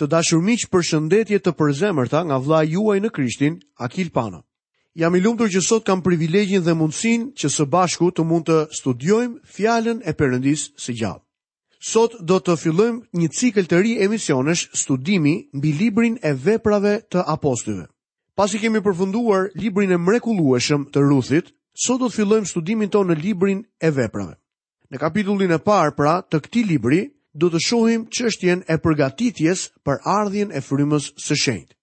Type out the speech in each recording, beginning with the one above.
Të dashur miq, përshëndetje të përzemërta nga vëllai juaj në Krishtin, Akil Pano. Jam i lumtur që sot kam privilegjin dhe mundësinë që së bashku të mund të studiojmë Fjalën e Perëndisë së gjallë. Sot do të fillojmë një cikël të ri emisionesh studimi mbi librin e Veprave të Apostujve. Pasi kemi përfunduar librin e mrekullueshëm të Ruthit, sot do të fillojmë studimin tonë në librin e Veprave. Në kapitullin e parë pra të këtij libri do të shohim çështjen e përgatitjes për ardhjen e frymës së shenjtë.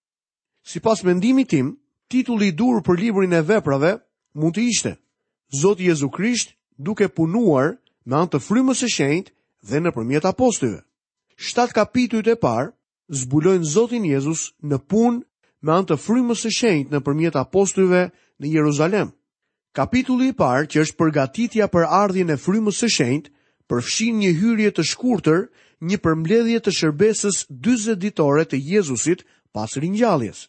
Sipas mendimit tim, titulli i duhur për librin e veprave mund të ishte Zoti Jezu Krisht duke punuar me anë të frymës së shenjtë dhe nëpërmjet apostujve. Shtatë kapitujt e parë zbulojnë Zotin Jezus në punë me anë të frymës së shenjtë nëpërmjet apostujve në Jeruzalem. Kapitulli i parë, që është përgatitja për ardhjen e frymës së shenjtë, përfshin një hyrje të shkurtër, një përmbledhje të shërbesës 40 ditore të Jezusit pas ringjalljes.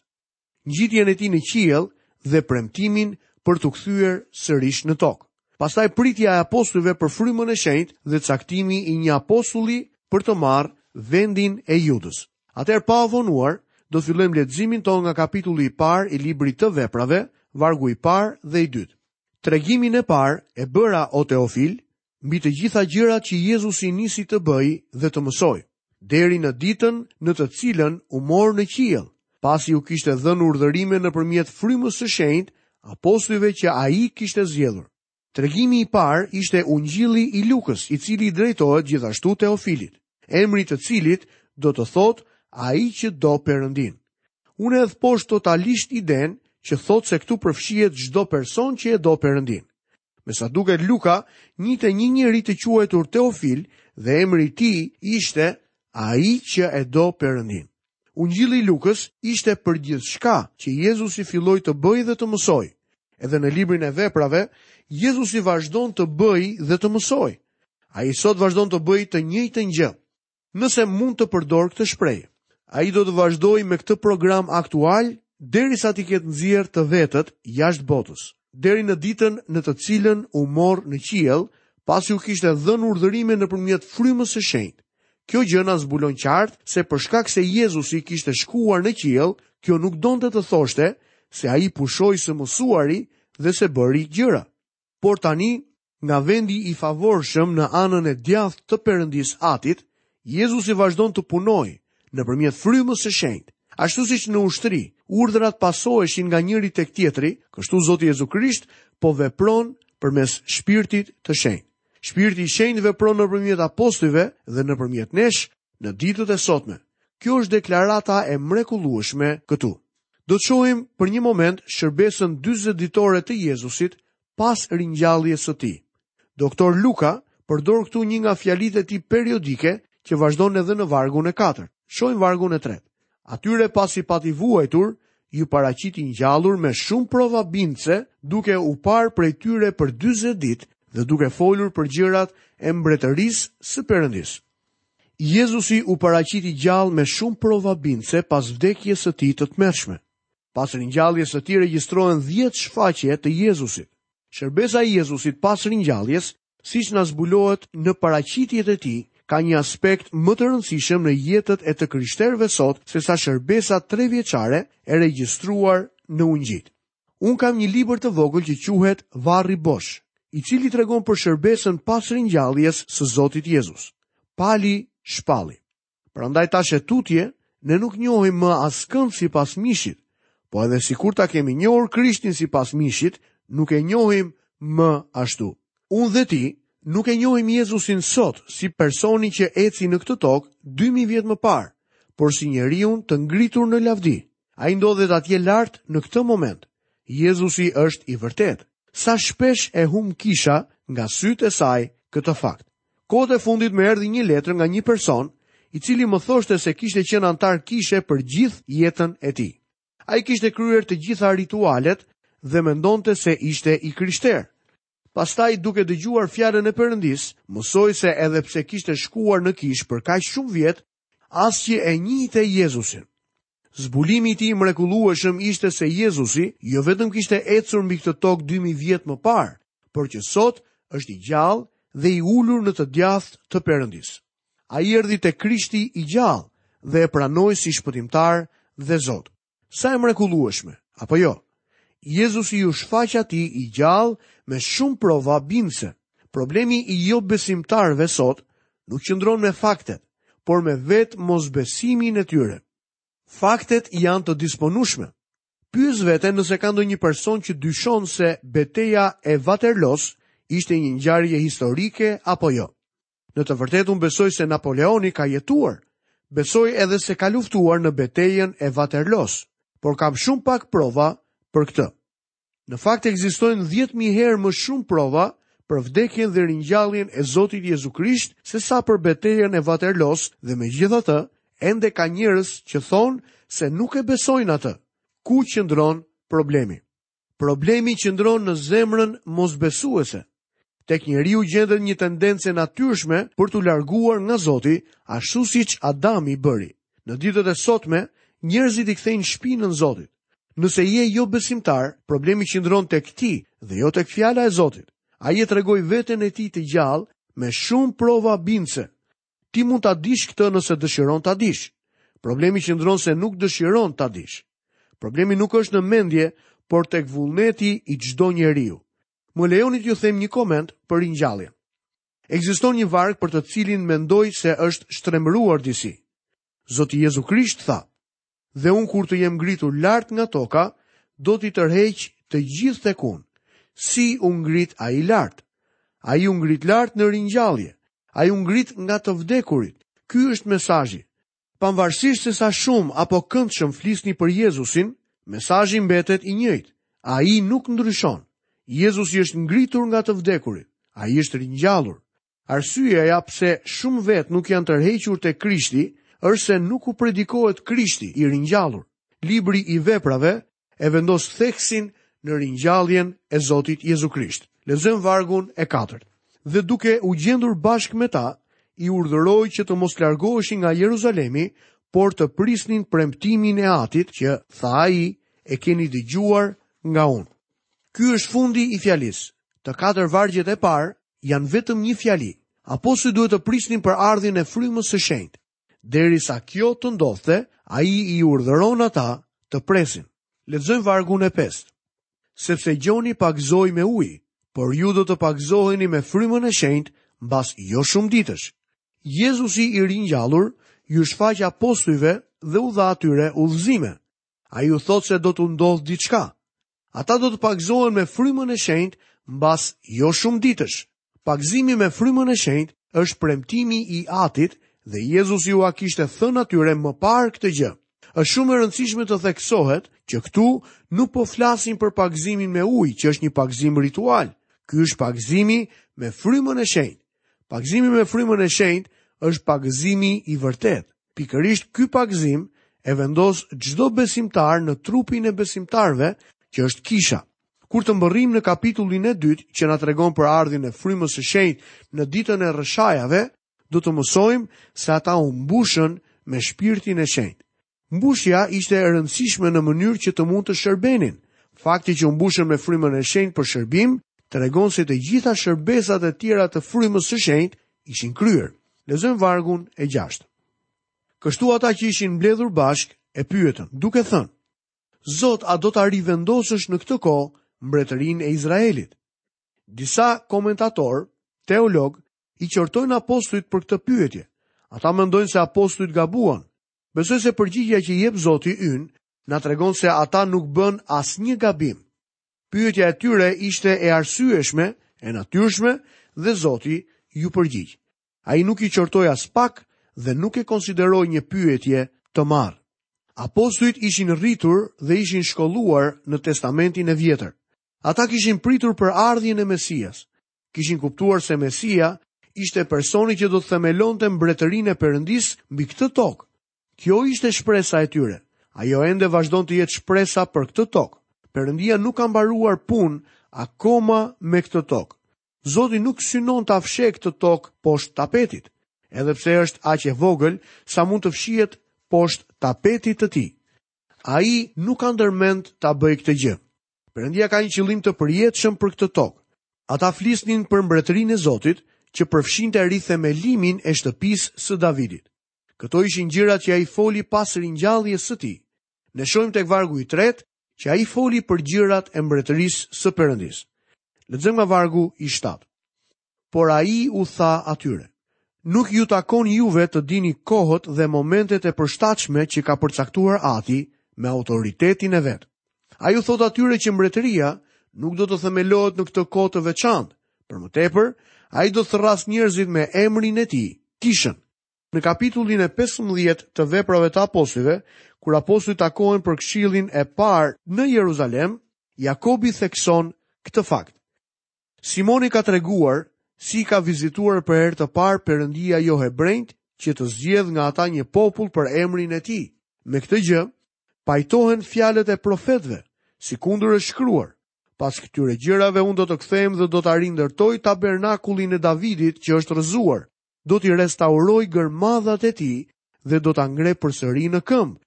ngjitjen e tij në qiell dhe premtimin për t'u kthyer sërish në tokë. Pastaj pritja e apostujve për Frymën e Shenjtë dhe caktimi i një apostulli për të marrë vendin e Judës. Atëherë pa u vonuar, do të fillojmë leximin tonë nga kapitulli i parë i librit të Veprave, vargu i parë dhe i dytë. Tregimin e parë e bëra o Teofil, mbi të gjitha gjërat që Jezusi nisi të bëjë dhe të mësojë, deri në ditën në të cilën u mor në qiell, pasi u kishte dhënë urdhërime nëpërmjet frymës së shenjtë apostujve që ai kishte zgjedhur. Tregimi i parë ishte Ungjilli i Lukës, i cili i drejtohet gjithashtu Teofilit, emri i të cilit do të thotë ai që do Perëndinë. Unë e hedh poshtë totalisht idenë që thotë se këtu përfshihet çdo person që e do Perëndinë. Me sa duket Luka njihte një njeri të quajtur Teofil dhe emri i tij ishte ai që e do Perëndinë. Ungjilli i Lukës ishte për gjithçka që Jezusi filloi të bëjë dhe të mësojë. Edhe në librin e Veprave, Jezusi vazhdon të bëjë dhe të mësojë. Ai sot vazhdon të bëjë të njëjtën gjë. Nëse mund të përdor këtë shprehje. Ai do të vazhdojë me këtë program aktual derisa t'i ketë nxjerrë të vetët jashtë botës, deri në ditën në të cilën u mor në qiell, pasi u kishte dhënë urdhërime nëpërmjet frymës së shenjtë. Kjo gjë na zbulon qartë se për shkak se Jezusi kishte shkuar në qiell, kjo nuk donte të thoshte se ai pushoi së mësuari dhe së bëri gjëra. Por tani, nga vendi i favorshëm në anën e djathtë të Perëndisë Atit, Jezusi vazhdon të punojë nëpërmjet frymës së shenjtë. Ashtu siç në ushtri, urdhrat pasoheshin nga njëri tek tjetri, kështu Zoti Jezu Krisht po vepron përmes Shpirtit të Shenjtë. Shpirti i Shenjtë vepron nëpërmjet apostujve dhe nëpërmjet nesh, në ditët e sotme. Kjo është deklarata e mrekullueshme këtu. Do të shohim për një moment shërbesën 40 ditore të Jezusit pas ringjalljes së tij. Doktor Luka përdor këtu një nga fjalitë e tij periodike që vazhdon edhe në vargun e 4. Shohim vargun e 3. Atyre pasi pati vuajtur, iu paraqit i ngjallur me shumë prova bindëse, duke u parë prej tyre për 40 ditë dhe duke folur për gjërat e mbretërisë së Perëndisë. Jezusi u paraqit i gjallë me shumë prova bindëse pas vdekjes së tij të tmerrshme. Pas ringjalljes së tij regjistrohen dhjetë shfaqje të Jezusit. Shërbesa e Jezusit pas ringjalljes, siç na zbulohet në paraqitjet e tij, ka një aspekt më të rëndësishëm në jetët e të krishterëve sot sesa shërbesa trevjeçare e regjistruar në Ungjijtë. Unë kam një libër të vogël që quhet Varri Bosh, i cili tregon për shërbesën pas ringjalljes së Zotit Jezus. Pali shpalli. Prandaj tash e tutje, ne nuk njohim më askënd sipas mishit, po edhe sikur ta kemi njohur Krishtin sipas mishit, nuk e njohim më ashtu. Unë dhe ti, nuk e njohim Jezusin sot si personi që eci në këtë tokë 2000 vjet më parë, por si njeriun të ngritur në lavdi. Ai ndodhet atje lart në këtë moment. Jezusi është i vërtetë. Sa shpesh e humb kisha nga sytë e saj këtë fakt. Kohët e fundit më erdhi një letër nga një person, i cili më thoshte se kishte qenë anëtar kishe për gjithë jetën e tij. Ai kishte kryer të gjitha ritualet dhe mendonte se ishte i krishterë. Pastaj duke dëgjuar fjalën e Perëndisë, mësoi se edhe pse kishte shkuar në kishë për kaq shumë vjet, As që e njihte Jezusin. Zbulimi i tij i mrekullueshëm ishte se Jezusi jo vetëm kishte ecur mbi këtë tokë dy mijë vjet më parë, por që sot është i gjallë dhe i ulur në të djathtë të Perëndisë. Ai erdhi te Krishti i gjallë dhe e pranoi si Shpëtimtar dhe Zot. Sa e mrekullueshme, apo jo? Jezusi iu shfaq atij i gjallë me shumë prova bindëse. Problemi i jobesimtarëve sot nuk qëndron me faktet, por me vetë mosbesimin e tyre. Faktet janë të disponueshme. Pyes veten nëse ka ndonjë person që dyshon se beteja e Vaterlosë ishte një ngjarje historike apo jo. Në të vërtetë unë besoj se Napoleoni ka jetuar. Besoj edhe se ka luftuar në betejën e Vaterlosë, por kam shumë pak prova për këtë. Në fakt ekzistojnë 10.000 herë më shumë prova për vdekjen dhe ringjalljen e Zotit Jezu Krisht sesa për betejën e Vaterlosë dhe megjithatë, ende ka njerëz që thonë se nuk e besojnë atë. Ku qëndron problemi? Problemi qëndron në zemrën mosbesuese. Tek njeriu gjendet një tendencë e natyrshme për t'u larguar nga Zoti, ashtu siç Adami bëri. Në ditët e sotme, njerëzit i kthejnë shpinën Zotit. Nëse je jo besimtar, problemi qëndron tek ti dhe jo tek fjala e Zotit. Ai e tregoi veten e tij të gjallë me shumë prova bindëse. Ti mund ta dish këtë nëse dëshiron ta dish. Problemi qëndron se nuk dëshiron ta dish. Problemi nuk është në mendje, por tek vullneti i çdo njeriu. Më lejoni t'ju them një koment për ringjalljen. Ekziston një varg për të cilin mendoj se është shtrembëruar disi. Zoti Jezu Krisht tha: Dhe unë kur të jem ngritur lart nga toka, do t'i tërheq të gjithë tek unë. Si u ngrit ai lart? Ai u ngrit lart në ringjallje. Ai u ngrit nga të vdekurit. Ky është mesazhi. Pavarësisht se sa shumë apo këndshëm flisni për Jezusin, mesazhi mbetet i njëjtë. Ai nuk ndryshon. Jezusi është ngritur nga të vdekurit. Ai është ringjallur. Arsyeja pse shumë vetë nuk janë tërhequr tek Krishti është se nuk u predikohet Krishti i ringjallur. Libri i Veprave e vendos theksin në ringjalljen e Zotit Jezu Krisht. Lexojmë vargun e katërt. Dhe duke u gjendur bashkë me ta, i urdhëroi që të mos largoheshin nga Jeruzalemi, por të prisnin premtimin e Atit që tha ai, e keni dëgjuar nga unë. Ky është fundi i fjalisë. Të katër vargjet e parë janë vetëm një fjali. Apostujt duhet të prisnin për ardhjen e frymës së shenjtë. Derisa kjo të ndodhte, ai i urdhëron ata të presin. Lexojmë vargun e pestë. Sepse Gjoni pagëzoi me ujë, por ju do të pagëzoheni me frymën e shenjtë mbas jo shumë ditësh. Jezusi i ringjallur iu shfaq apostujve dhe u dha atyre udhëzime. Ai u thotë se do t'u ndodhë diçka. Ata do të pagëzohen me frymën e shenjtë mbas jo shumë ditësh. Pagëzimi me frymën e shenjtë është premtimi i Atit dhe Jezusi ua kishte thënë atyre më parë këtë gjë. Është shumë e rëndësishme të theksohet që këtu nuk po flasim për pagëzimin me ujë, që është një pagëzim ritual. Ky është pagëzimi me frymën e shenjtë. Pagëzimi me frymën e shenjtë është pagëzimi i vërtetë. Pikërisht ky pagëzim e vendos çdo besimtar në trupin e besimtarëve që është kisha. Kur të mbërrijmë në kapitullin e dytë që na tregon për ardhjen e frymës së shenjtë në ditën e rrëshajave, do të mësojmë se ata u mbushën me shpirtin e shenjtë. Mbushja ishte e rëndësishme në mënyrë që të mund të shërbenin. Fakti që u mbushën me frymën e shenjtë për shërbim tregon se të gjitha shërbesat e tjera të frymës së shenjtë ishin kryer. Lexojmë vargun e 6. Kështu ata që ishin mbledhur bashkë e pyetën, duke thënë: Zot, a do ta rivendosësh në këtë kohë mbretërinë e Izraelit? Disa komentatorë, teologë, i qortojnë apostujt për këtë pyetje. Ata mendojnë se apostujt gabuan, Besoj se përgjigja që jep Zoti ynë na tregon se ata nuk bënë asnjë gabim. Pyetja e tyre ishte e arsyeshme, e natyrshme dhe Zoti iu përgjigj. Ai nuk i qortoi aspak dhe nuk e konsideroi një pyetje të marrë. Apostujt ishin rritur dhe ishin shkolluar në Testamentin e Vjetër. Ata kishin pritur për ardhjen e Mesias. Kishin kuptuar se Mesia ishte personi që do të themelonte mbretërinë e Perëndisë mbi këtë tokë. Kjo ishte shpresa e tyre. Ajo ende vazhdon të jetë shpresa për këtë tokë. Perëndia nuk ka mbaruar punë akoma me këtë tokë. Zoti nuk synon ta fshehë këtë tokë poshtë tapetit, edhe pse është aq e vogël sa mund të fshihet poshtë tapetit të tij. Ai nuk ka ndër mend ta bëjë këtë gjë. Perëndia ka një qëllim të përjetshëm për këtë tokë. Ata flisnin për Mbretërinë e Zotit, që përfshinte rithemelimin e shtëpisë së Davidit. Këto ishin gjërat që ai foli pas ringjalljes së tij. Ne shohim tek vargu i tretë që ai foli për gjërat e Mbretërisë së Perëndisë. Lexojmë nga vargu i shtatë. Por ai u tha atyre, Nuk ju takon juve të dini kohët dhe momentet e përshtatshme që ka përcaktuar Ati me autoritetin e vet. Ai u thotë atyre që mbretëria nuk do të themelohet në këtë kohë të veçantë. Për më tepër, ai do të thërrasë njerëzit me emrin e tij, kishën. Në kapitullin e 15 të Veprave të Apostujve, kur apostujt takohen për këshillin e parë në Jeruzalem, Jakobi thekson këtë fakt. Simoni ka treguar si i ka vizituar për herë të parë Perëndia johebrenjtë që të zgjedhë nga ata një popull për emrin e tij. Me këtë gjë pajtohen fjalët e profetëve, sikundër është shkruar, Pas këtyre gjërave unë do të kthehem dhe do ta rindërtoj tabernakullin e Davidit që është rrëzuar. Do t'i restauroj gërmadhat e tij dhe do ta ngre përsëri në këmbë.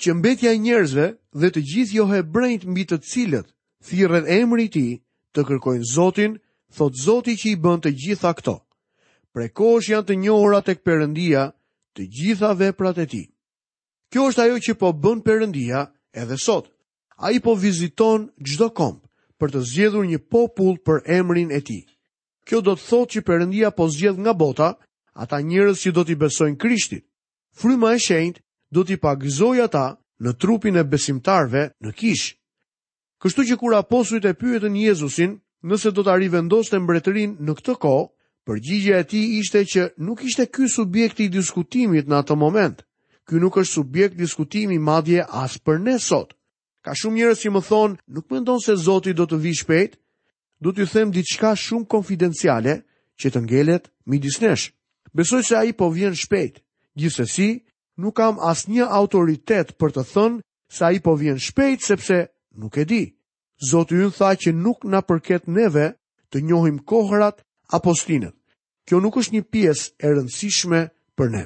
që mbetja e njerëzve dhe të gjithë johebrenjtë mbi të cilët thirret emri i tij të kërkojnë Zotin, thotë Zoti që i bën të gjitha këto. Prej kohësh janë të njohura tek Perëndia të gjitha veprat e tij. Kjo është ajo që po bën Perëndia edhe sot. Ai po viziton çdo komb për të zgjedhur një popull për emrin e tij. Kjo do të thotë që Perëndia po zgjedh nga bota ata njerëz që do t'i besojnë Krishtit, Fryma e Shenjtë do t'i pagëzojë ata në trupin e besimtarëve në kishë. Kështu që kur apostujt e pyetën Jezusin nëse do ta rivendoste mbretërinë në këtë kohë, përgjigja e tij ishte që nuk ishte ky subjekti i diskutimit në atë moment. Ky nuk është subjekt diskutimi madje as për ne sot. Ka shumë njerëz që më thonë, nuk mendon se Zoti do të vijë shpejt? Do t'ju them diçka shumë konfidenciale që të ngelet midis nesh. Besoj se ai po vjen shpejt. Gjithsesi, nuk kam asnjë autoritet për të thënë se ai po vjen shpejt sepse nuk e di. Zoti ynë tha që nuk na përket neve të njohim kohërat apo stinët. Kjo nuk është një pjesë e rëndësishme për ne.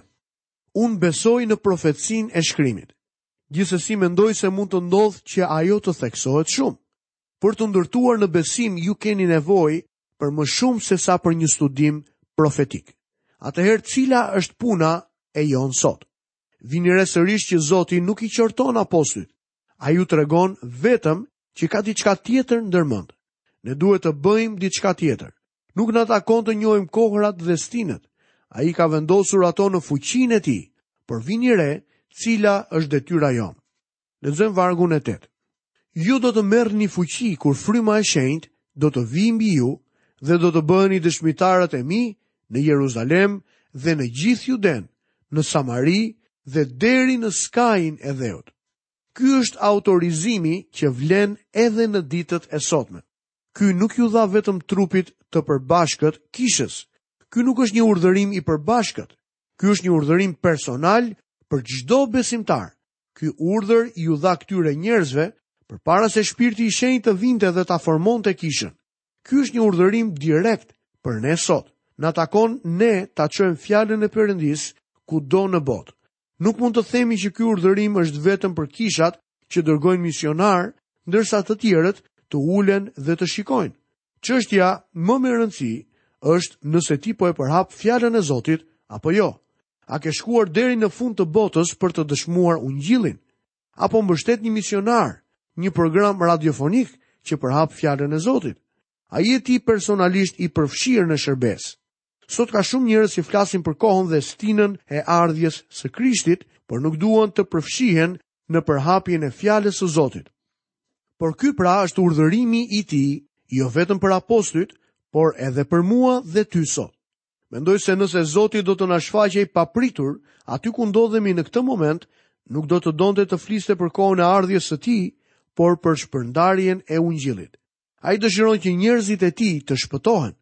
Unë besoj në profecinë e shkrimit. Gjithsesi mendoj se mund të ndodhë që ajo të theksohet shumë. Për t'u ndërtuar në besim ju keni nevojë për më shumë sesa për një studim profetik. Atëherë cila është puna e jonë sot? Vini re sërish që Zoti nuk i qorton apostujt. Ai u tregon vetëm që ka diçka tjetër ndër mend. Ne duhet të bëjmë diçka tjetër. Nuk na takon të njohim kohërat dhe stinët. Ai i ka vendosur ato në fuqinë e tij. Por vini re, cila është detyra jonë. Lexojmë vargun e 8. Ju do të merrni fuqi kur fryma e shenjtë do të vijë mbi ju dhe do të bëheni dëshmitarët e mi në Jeruzalem dhe në gjithë Judenë, në Samari dhe deri në skajin e dheut. Ky është autorizimi që vlen edhe në ditët e sotme. Ky nuk iu dha vetëm trupit të përbashkët kishës. Ky nuk është një urdhërim i përbashkët. Ky është një urdhërim personal për çdo besimtar. Ky urdhër iu dha këtyre njerëzve përpara se Shpirti i Shenjtë të vinte dhe ta formonte kishën. Ky është një urdhërim direkt për ne sot. Na takon ne ta çojmë fjalën e Perëndisë kudo në botë. Nuk mund të themi që ky urdhërim është vetëm për kishat që dërgojnë misionarë, ndërsa të tjerët të ulen dhe të shikojnë. Çështja më me rëndësi është nëse ti po e përhap fjalën e Zotit apo jo. A ke shkuar deri në fund të botës për të dëshmuar ungjillin? A po mbështet një misionar, një program radiofonik që përhap fjalën e Zotit? A je ti personalisht i përfshirë në shërbesë? Sot ka shumë njerëz që flasin për kohën dhe stinën e ardhjes së Krishtit, por nuk duan të përfshihen në përhapjen e fjalës së Zotit. Por ky pra është urdhërimi i tij, jo vetëm për apostujt, por edhe për mua dhe ty sot. Mendoj se nëse Zoti do të na shfaqej papritur, aty ku ndodhemi në këtë moment, nuk do të donte të fliste për kohën e ardhjes së tij, por për shpërndarjen e ungjillit. Ai dëshiron që njerëzit e tij të shpëtohen.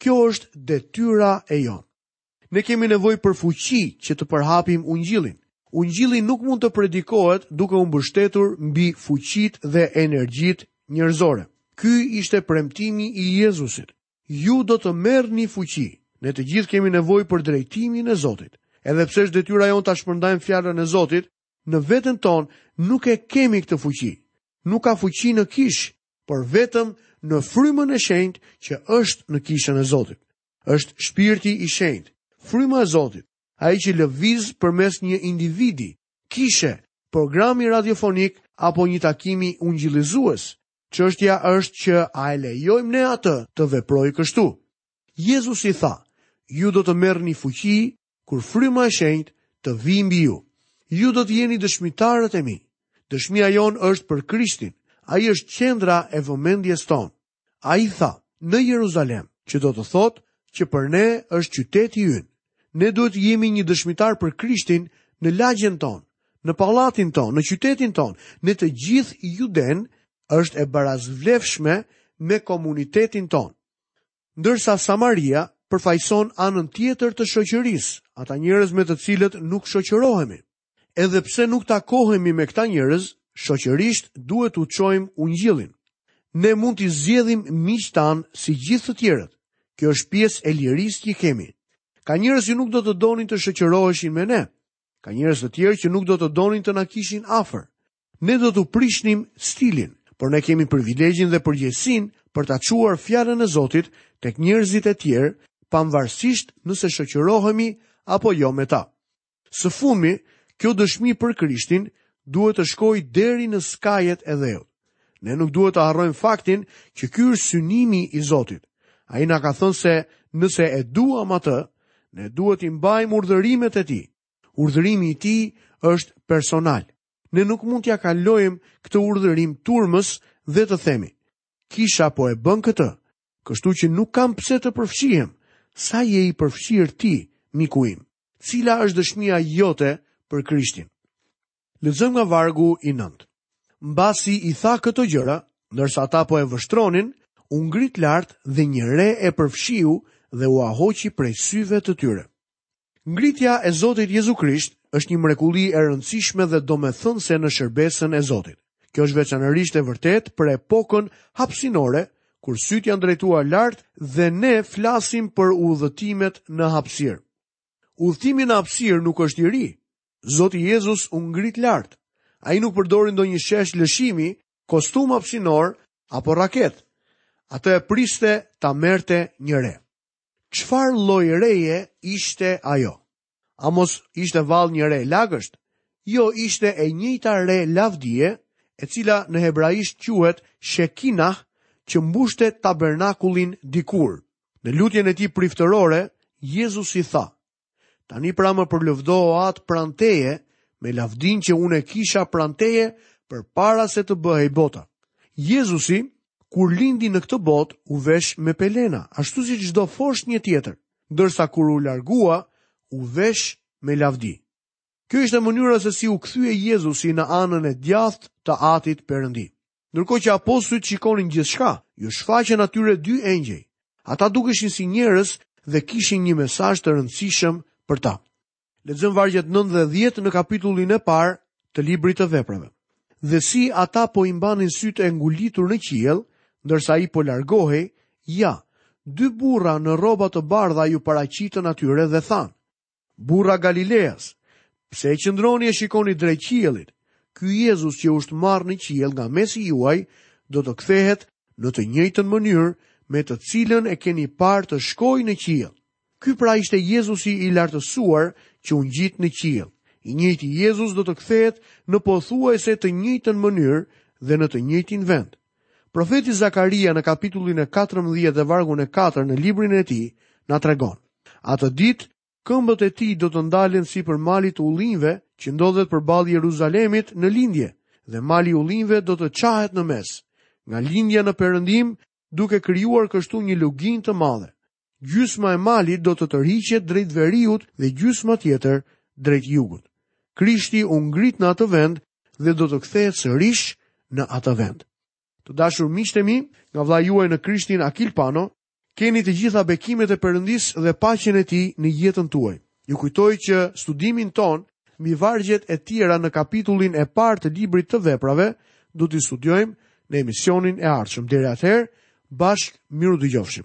Kjo është detyra e jonë. Ne kemi nevojë për fuqi që të përhapim ungjillin. Ungjilli nuk mund të predikohet duke u mbështetur mbi fuqitë dhe energjitë njerëzore. Ky ishte premtimi i Jezusit. Ju do të merrni fuqi. Ne të gjithë kemi nevojë për drejtimin e Zotit. Edhe pse është detyra jonë ta shpërndajmë fjalën e Zotit, Në veten tonë nuk e kemi këtë fuqi. Nuk ka fuqi në kishë, por vetëm në frymën e shenjtë që është në kishën e Zotit. Është shpirti i shenjtë, fryma e Zotit, ai që lëviz përmes një individi, kishe, programi radiofonik apo një takimi ungjillizues. Çështja është që a e lejojmë ne atë të veprojë kështu. Jezusi tha, ju do të merrni fuqi Kur fryma e shenjtë të vijë mbi ju, ju do të jeni dëshmitarët e mi. Dëshmia jonë është për Krishtin. Ai është qendra e vëmendjes tonë. Ai tha, në Jeruzalem, që do të thotë që për ne është qyteti ynë. Ne duhet të jemi një dëshmitar për Krishtin në lagjen tonë, në pallatin tonë, në qytetin tonë, në të gjithë Judenë është e barazvlefshme me komunitetin tonë. Ndërsa Samaria përfaqëson anën tjetër të shoqërisë, ata njerëz me të cilët nuk shoqërohemi. Edhe pse nuk takohemi me këta njerëz, shoqërisht duhet t'u çojmë Ungjillin. Ne mund t'i zgjedhim miqtë tanë si gjithë të tjerët. Kjo është pjesë e lirisë që kemi. Ka njerëz që nuk do të donin të shoqëroheshin me ne. Ka njerëz të tjerë që nuk do të donin të na kishin afër. Ne do t'u prishnim stilin, por ne kemi privilegjin dhe përgjegjësinë për ta çuar fjalën e Zotit tek njerëzit e tjerë, pavarësisht nëse shoqërohemi apo jo me ta. Së fundmi, kjo dëshmi për Krishtin duhet të shkojë deri në skajet e dheut. Ne nuk duhet të harrojmë faktin që ky është synimi i Zotit. Ai na ka thënë se nëse e duam atë, ne duhet t'i mbajmë urdhërimet e tij. Urdhërimi i tij është personal. Ne nuk mund t'ia kalojmë këtë urdhërim turmës dhe të themi, kisha po e bën këtë, kështu që nuk kam pse të përfshihem, sa je i përfshirë ti, miku im, cila është dëshmia jote për Krishtin. Lexojmë nga vargu i nëntë. Mbasi i tha këto gjëra, ndërsa ata po e vështronin, u ngrit lart dhe një re e përfshiu dhe ua hoqi prej syve të tyre. Ngritja e Zotit Jezu Krisht është një mrekulli e rëndësishme dhe domethënëse në shërbesën e Zotit. Kjo është veçanërisht e vërtetë për epokën hapësinore, kur sytë janë drejtuar lart dhe ne flasim për udhëtimet në hapësirë. Udhëtimi në hapësirë nuk është i ri. Zoti Jezus u ngrit lart. Ai nuk përdori ndonjë shesh lëshimi, kostum hapësinor apo raketë. Atë e priste ta merrte një re. Çfarë lloj reje ishte ajo? A mos ishte vallë një re lagësht? Jo, ishte e njëjta re lavdie, e cila në hebraisht quhet Shekinah, që mbushte tabernakullin dikur. Në lutjen e tij priftërore, Jezusi tha, Tani pra, më përlëvdo o Atë, pranë teje me lavdinë që unë e kisha pranë teje përpara se të bëhej bota. Jezusi, kur lindi në këtë botë, u vesh me pelena, ashtu si çdo foshnjë tjetër, ndërsa kur u largua, u vesh me lavdi. Kjo ishte mënyra se si u kthye Jezusi në anën e djathtë të Atit Perëndi. Ndërkohë që apostujt shikonin gjithçka, iu shfaqën atyre dy engjëj. Ata dukeshin si njerëz dhe kishin një mesazh të rëndësishëm për ta. Lexojmë vargjet 9 dhe 10 në kapitullin e parë të librit të Veprave. Dhe si ata po i mbanin sytë e ngulitur në qiell, ndërsa ai po largohej, ja, dy burra në rroba të bardha iu paraqitën atyre dhe thanë: Burra Galileas, pse qëndroni e shikoni drejt qiellit? Ky Jezus që u është marrë në qiell nga mesi juaj, do të kthehet në të njëjtën mënyrë me të cilën e keni parë të shkojë në qiell. Ky pra ishte Jezusi i lartësuar që u ngjit në qiell. I njëjti Jezus do të kthehet në pothuajse të njëjtën mënyrë dhe në të njëjtin vend. Profeti Zakaria në kapitullin e 14 dhe vargun e 4 në librin e tij na tregon: Atë ditë këmbët e tij do të ndalen sipër malit të ullinjve që ndodhet përballë Jeruzalemit në lindje dhe mali i ullinjve do të çahet në mes, nga lindja në perëndim, duke krijuar kështu një luginë të madhe. Gjysma e malit do të tërhiqet drejt veriut dhe gjysma tjetër drejt jugut. Krishti u ngrit në atë vend dhe do të kthehet sërish në atë vend. Të dashur miqtë e mi, nga vëllai juaj në Krishtin Akil Pano, keni të gjitha bekimet e Perëndisë dhe paqen e Tij në jetën tuaj. Ju kujtoj që studimin tonë mbi vargjet e tjera në kapitullin e parë të librit të Veprave do t'i studiojmë në emisionin e ardhshëm. Deri atëherë, bashkë mirudëgjofshim.